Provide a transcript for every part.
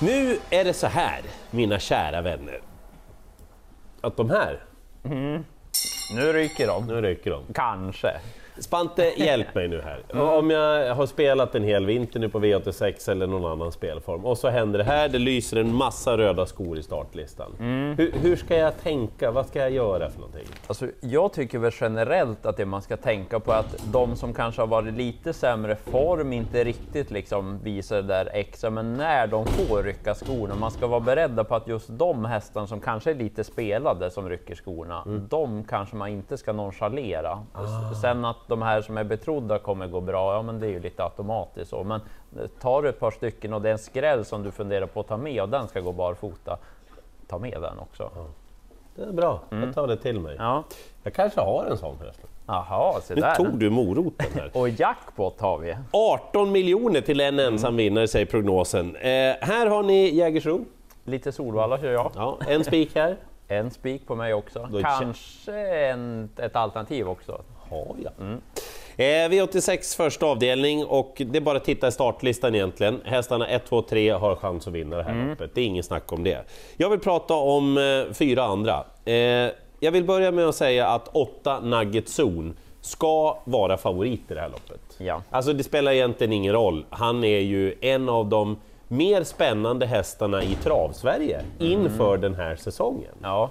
Nu är det så här, mina kära vänner. Att de här, Nu ryker de. nu ryker de. Kanske. Spante, hjälp mig nu här. Om jag har spelat en hel vinter nu på V86 eller någon annan spelform och så händer det här, det lyser en massa röda skor i startlistan. Hur, hur ska jag tänka? Vad ska jag göra för någonting? Alltså, jag tycker väl generellt att det man ska tänka på är att de som kanske har varit lite sämre form inte riktigt liksom visar det där extra, men när de får rycka skorna, man ska vara beredda på att just de hästarna som kanske är lite spelade som rycker skorna, de kanske man inte ska nonchalera. Sen att de här som är betrodda kommer gå bra, ja men det är ju lite automatiskt så, men tar du ett par stycken och det är en skräll som du funderar på att ta med och den ska gå barfota, ta med den också. Det är bra, jag tar det till mig. Ja. Jag kanske har en sån förresten. Jaha, se Nu där. tog du moroten här. Och jackpot har vi. 18 miljoner till en ensam vinnare säger prognosen. Eh, här har ni Jägersro. Lite Solvalla kör jag. Ja, en spik här. En spik på mig också. Då Kanske en, ett alternativ också. Har jag. Eh, V86 första avdelning och det är bara att titta i startlistan egentligen. Hästarna 1, 2, 3 har chans att vinna det här loppet. Det är ingen snack om det. Jag vill prata om eh, fyra andra. Eh, jag vill börja med att säga att 8 Nugget Zone ska vara favorit i det här loppet. Ja. Alltså det spelar egentligen ingen roll. Han är ju en av de mer spännande hästarna i trav-Sverige inför den här säsongen. Ja,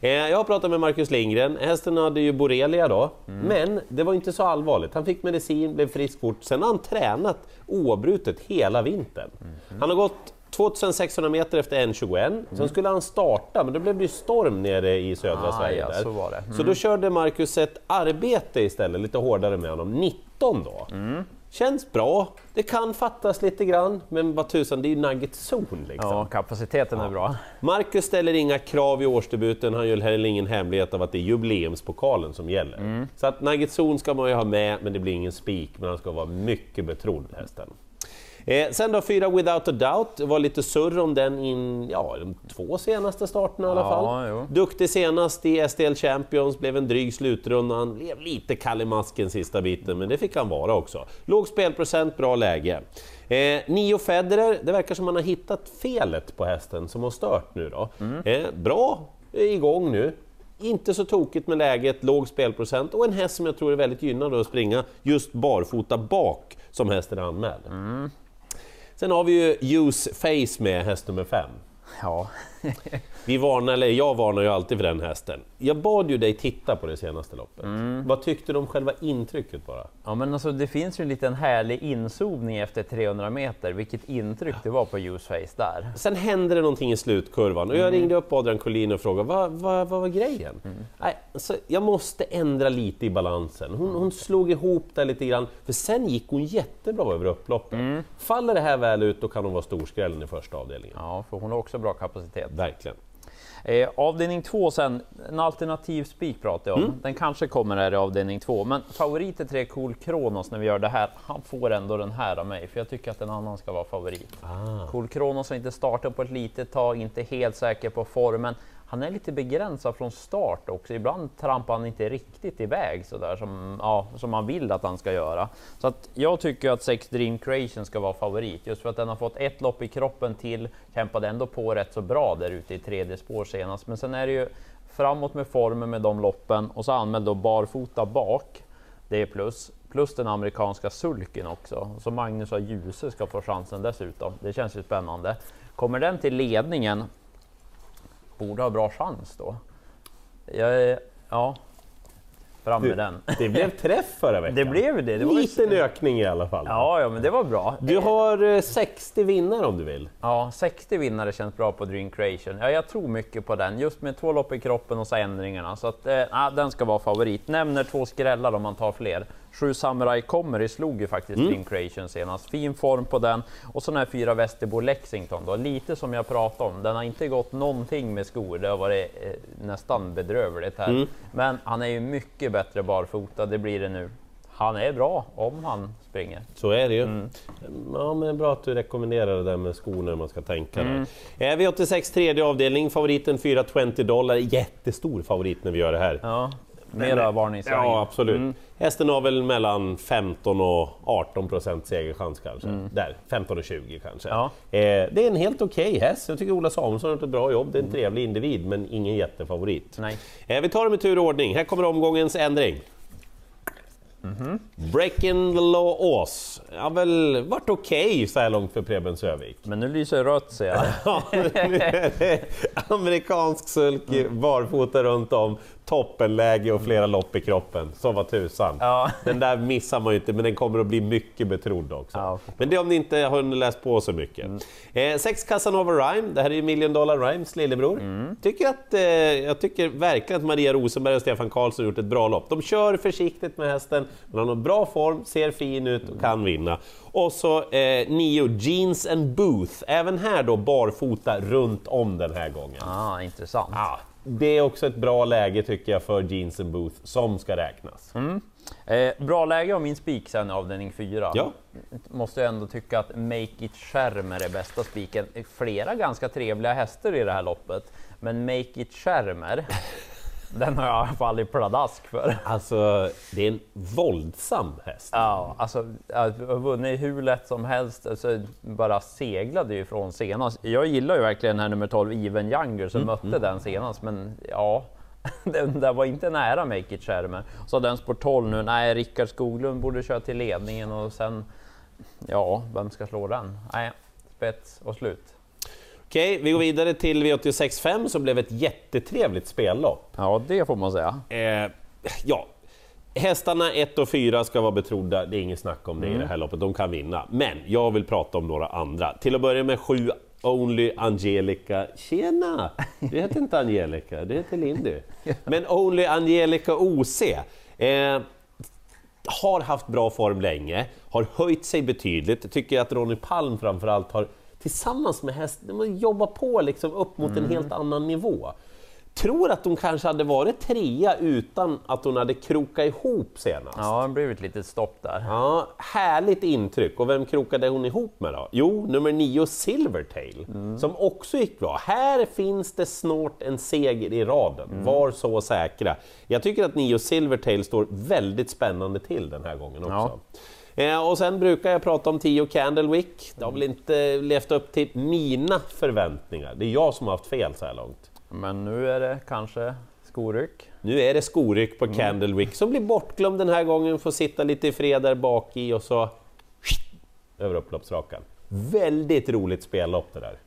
Jag har pratat med Marcus Lindgren, hästen hade ju borrelia då, men det var inte så allvarligt. Han fick medicin, blev frisk fort, sen har han tränat oavbrutet hela vintern. Han har gått 2600 meter efter 1.21, sen skulle han starta, men då blev det ju storm nere i södra Ah, Sverige. ja, så var det. så då körde Marcus ett arbete istället, lite hårdare med honom, 19 då. Känns bra, det kan fattas lite grann, men vad tusan, det är ju Nugget Zone liksom. ja kapaciteten är bra. Marcus ställer inga krav i årsdebuten, han gör heller ingen hemlighet av att det är jubileumspokalen som gäller. Så att Nugget Zone ska man ju ha med, men det blir ingen spik, men han ska vara mycket betrodd hästen. Eh, sen då fyra Without a Doubt, det var lite surr om den in, ja, de två senaste starterna i alla fall. jo. Duktig senast i SDL Champions, blev en dryg slutrunda, han blev lite kall i masken sista biten, men det fick han vara också. Låg spelprocent, bra läge. Eh, Nio Federer, det verkar som man har hittat felet på hästen som har stört nu då. Eh, bra, är igång nu. Inte så tokigt med läget, låg spelprocent och en häst som jag tror är väldigt gynnad att springa just barfota bak som hästen är anmäld. Sen har vi ju Use Face med häst nummer fem. Ja. Vi varnar, eller jag varnar ju alltid för den hästen. Jag bad ju dig titta på det senaste loppet. Vad tyckte du om själva intrycket bara? ja, men alltså det finns ju en liten härlig inzoomning efter 300 meter, vilket intryck det var på Useface där. Sen hände det någonting i slutkurvan och jag ringde upp Adrian Collin och frågade vad, vad, vad var grejen? Nej, alltså, jag måste ändra lite i balansen. Hon, hon slog ihop det lite grann, för sen gick hon jättebra över upploppet. Faller det här väl ut då kan hon vara storskrällen i första avdelningen. Ja, för hon har också bra kapacitet. Verkligen. Eh, avdelning två sen, en alternativ spik pratar jag om. Den kanske kommer här i avdelning två, men favorit är tre Cool Kronos när vi gör det här. Han får ändå den här av mig, för jag tycker att en annan ska vara favorit. Cool Kronos har inte startat på ett litet tag, inte helt säker på formen. Han är lite begränsad från start också. Ibland trampar han inte riktigt iväg så där som, ja, som man vill att han ska göra. Så att jag tycker att Sex Dream Creation ska vara favorit just för att den har fått ett lopp i kroppen till, kämpade ändå på rätt så bra där ute i tredje spår senast. Men sen är det ju framåt med formen med de loppen och så anmäld då barfota bak. Det är plus. Plus den amerikanska sulken också. Så Magnus och Djuse ska få chansen dessutom. Det känns ju spännande. Kommer den till ledningen borde ha bra chans då. Jag ja, fram med den. Det blev träff förra veckan. Det blev det. det var Liten ökning i alla fall. Ja, ja, men det var bra. Du har eh, 60 vinnare om du vill. Ja, 60 vinnare känns bra på Dream Creation. Ja, jag tror mycket på den, just med två lopp i kroppen och så ändringarna. Så att, eh, den ska vara favorit. Nämner två skrällar om man tar fler. Sju Samurai Comedy slog ju faktiskt Dream Creation senast. Fin form på den. Och så den här fyra Västerbo Lexington då, lite som jag pratade om. Den har inte gått någonting med skor, det har varit eh, nästan bedrövligt här. Men han är ju mycket bättre barfota, det blir det nu. Han är bra om han springer. Så är det ju. Ja, men bra att du rekommenderar det där med skor när man ska tänka där. Eh, V86 tredje avdelning, favoriten 420 dollar. Jättestor favorit när vi gör det här. Ja, Mera varningssign. Ja, absolut. Hästen har väl mellan 15 och 18 procent segerchans kanske. Där, 15 och 20 kanske. Ja. Eh, det är en helt okej häst. Jag tycker Ola Samuelsson har gjort ett bra jobb. Det är en trevlig individ, men ingen jättefavorit. Nej. Eh, vi tar dem i tur och ordning. Här kommer omgångens ändring. Breaking the law Ås. har väl varit okej så här långt för Preben Sövik. Men nu lyser rött ser jag. Amerikansk sulky, barfota runt om, toppenläge och flera lopp i kroppen. Så var tusan. Ja. Den där missar man ju inte, men den kommer att bli mycket betrodd också. Ja. Men det är om ni inte har läst på så mycket. Eh, sex Casanova Rhyme, det här är ju Million Dollar Rhymes lillebror. Tycker att, eh, jag tycker verkligen att Maria Rosenberg och Stefan Karlsson har gjort ett bra lopp. De kör försiktigt med hästen, men har bra form, ser fin ut och kan vinna. Och så eh, nio Jeans and Booth, även här då barfota runt om den här gången. Ah, intressant. Ja, det är också ett bra läge tycker jag för Jeans and Booth som ska räknas. Eh, bra läge av min spik sen avdelning 4. Ja. Måste jag ändå tycka att Make It Schermer är bästa spiken. Flera ganska trevliga hästar i det här loppet, men Make It Schermer, den har jag i alla fall i pladask för. Alltså, det är en våldsam häst. Ja, alltså jag har vunnit hur lätt som helst, alltså, bara seglade ju ifrån senast. Jag gillar ju verkligen här nummer 12, Even Younger, som mötte den senast, men ja, den där var inte nära Make It Schermer. Så den spår 12 nu, nej, Rickard Skoglund borde köra till ledningen och sen, ja, vem ska slå den? Nej, spets och slut. Okej, vi går vidare till V86.5 som blev ett jättetrevligt spellopp. Ja, det får man säga. Eh, ja, hästarna 1 och 4 ska vara betrodda, det är inget snack om det i det här loppet, de kan vinna. Men jag vill prata om några andra. Till att börja med 7 Only Angelica. Tjena! Du heter inte Angelica, du heter Lindy. Men Only Angelica OC. Eh, har haft bra form länge, har höjt sig betydligt. Tycker att Ronny Palm framförallt har tillsammans med hästen de har jobbat på liksom upp mot en helt annan nivå. Tror att hon kanske hade varit trea utan att hon hade krokat ihop senast. Ja, det blev ett litet stopp där. Ja, härligt intryck. Och vem krokade hon ihop med då? Jo, nummer nio Silvertail, som också gick bra. Här finns det snart en seger i raden, var så säkra. Jag tycker att nio Silvertail står väldigt spännande till den här gången också. Eh, och sen brukar jag prata om 10 Candlewick. Det har väl inte levt upp till mina förväntningar. Det är jag som har haft fel så här långt. Men nu är det kanske skoryck. Nu är det skoryck på Candlewick som blir bortglömd den här gången, får sitta lite i fred där bak i och så över upploppsrakan. Väldigt roligt spellopp det där.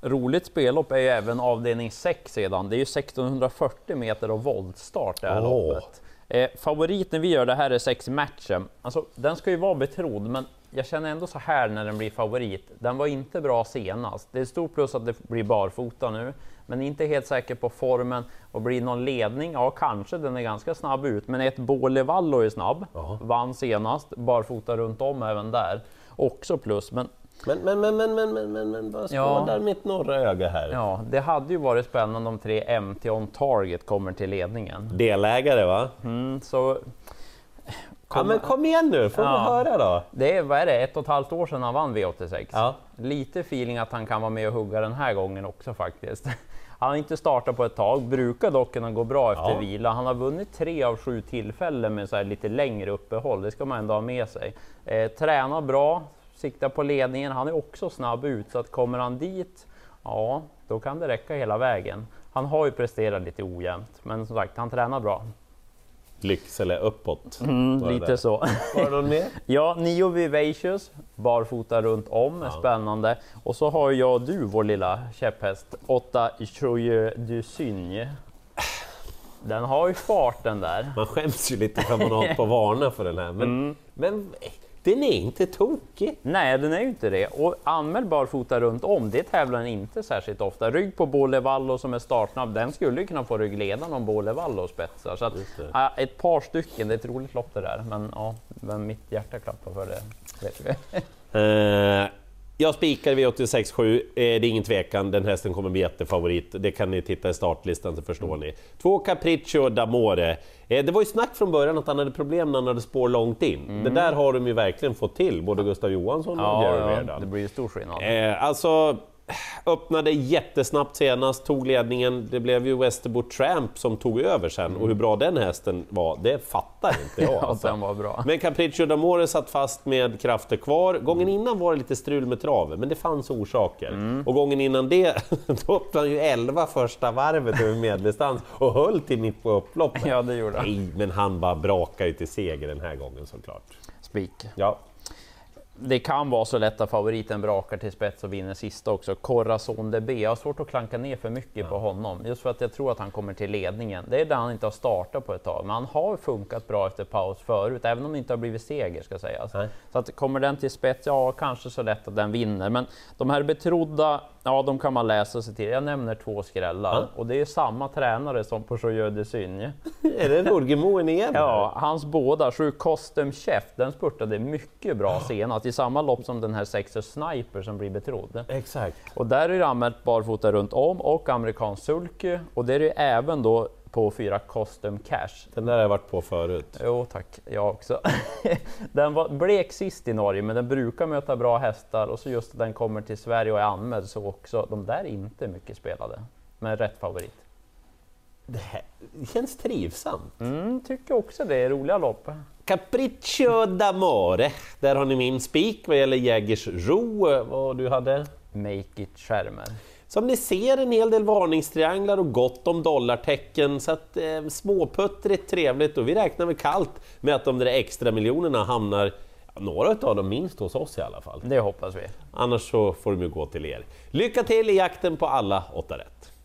Roligt spellopp är ju även avdelning 6 sedan. Det är ju 1640 meter och voltstart det här Åh. loppet. Eh, favoriten vi gör det här är 6 matchen. Alltså, den ska ju vara betrodd, men jag känner ändå så här när den blir favorit. Den var inte bra senast. Det är stort plus att det blir barfota nu, men inte helt säker på formen. Och blir någon ledning? Ja, kanske. Den är ganska snabb ut, men ett Bålevallo är snabb. Ja. Vann senast, barfota runt om även där. Också plus, men Men, men, men, men, men, men, men, men vad Ja. skådar mitt norra öga här? Ja, det hade ju varit spännande om tre MT on target kommer till ledningen. Delägare va? Mm, så Ja, men kom igen nu, får vi Ja. höra då? det är, vad är det, ett och ett halvt år sedan han vann V86. Ja. Lite feeling att han kan vara med och hugga den här gången också faktiskt. Han har inte startat på ett tag, brukar dock kunna gå bra efter Ja. vila. Han har vunnit tre av sju tillfällen med så lite längre uppehåll, det ska man ändå ha med sig. Eh, tränar bra, siktar på ledningen, han är också snabb ut, så att kommer han dit, ja, då kan det räcka hela vägen. Han har ju presterat lite ojämnt, men som sagt, han tränar bra. Lycksele uppåt. Det Lite där. så. Var det någon mer? Ja, Nio Vivacious, barfota runt om, är spännande. Och så har jag och du, vår lilla käpphäst, 8 Joyeux du Cygne. Den har ju farten där. Man skäms ju lite för man har på att varna för den här. Men, men den är inte tokig. Nej, den är ju inte det. Och anmäl barfota runt om, det tävlar den inte särskilt ofta. Rygg på Bålevallo som är startsnabb, den skulle ju kunna få ryggledaren om Bålevallo spetsar. Så att, ja, ett par stycken, det är ett roligt lopp det där. Men ja, vem mitt hjärta klappar för det. Eh, jag spikar V86.7, eh, det är ingen tvekan, den hästen kommer bli jättefavorit. Det kan ni titta i startlistan så förstår ni. Två Capriccio d'Amore. Eh, det var ju snack från början att han hade problem när han hade spår långt in. Det där har de ju verkligen fått till, både Gustav Johansson och Ja, Jerry ja, det blir ju stor skillnad. Eh, alltså, öppnade jättesnabbt senast, tog ledningen. Det blev ju Westerbo Tramp som tog över sen och hur bra den hästen var, det fattar inte jag. Ja, alltså. den var bra. Men Capriccio d'Amore satt fast med krafter kvar. Gången innan var det lite strul med traven, men det fanns orsaker. Mm. Och gången innan det, då öppnade han ju 11 första varvet över medeldistans och höll till mitt på upploppet. Ja, det gjorde han. Nej, men han bara brakade ju till seger den här gången såklart. Spik. Ja, Det kan vara så lätt att favoriten brakar till spets och vinner sista också. Corazon de B. Jag har svårt att klanka ner för mycket på honom, just för att jag tror att han kommer till ledningen. Det är där han inte har startat på ett tag, men han har funkat bra efter paus förut, även om det inte har blivit seger ska sägas. Nej. Så att kommer den till spets, ja, kanske så lätt att den vinner. Men de här betrodda, ja, de kan man läsa sig till. Jag nämner två skrällar Ja. och det är samma tränare som på Joyeux de. Är det Nordgemoen igen? Ja, hans båda, sju Custom Chef, den spurtade mycket bra senast i samma lopp som den här Sexer Sniper som blir betrodd. Exakt. Och där är det anmält barfota runt om och amerikansk sulky och det är det även då på fyra Custom Cash. Den där har jag varit på förut. Jo tack, jag också. den var blek sist i Norge men den brukar möta bra hästar och så just att den kommer till Sverige och är anmäld så också, de där är inte mycket spelade. Men rätt favorit. Det, här, det känns trivsamt. Mm, tycker också det är roliga lopp. Capriccio d'Amore, där har ni min spik vad gäller Jägersro, vad du hade. Make it Schermer. Som ni ser en hel del varningstrianglar och gott om dollartecken så att eh, småputtrigt trevligt och vi räknar väl kallt med att de där extra miljonerna hamnar, några av dem minst hos oss i alla fall. Det hoppas vi. Annars så får de ju gå till er. Lycka till i jakten på alla åtta rätt!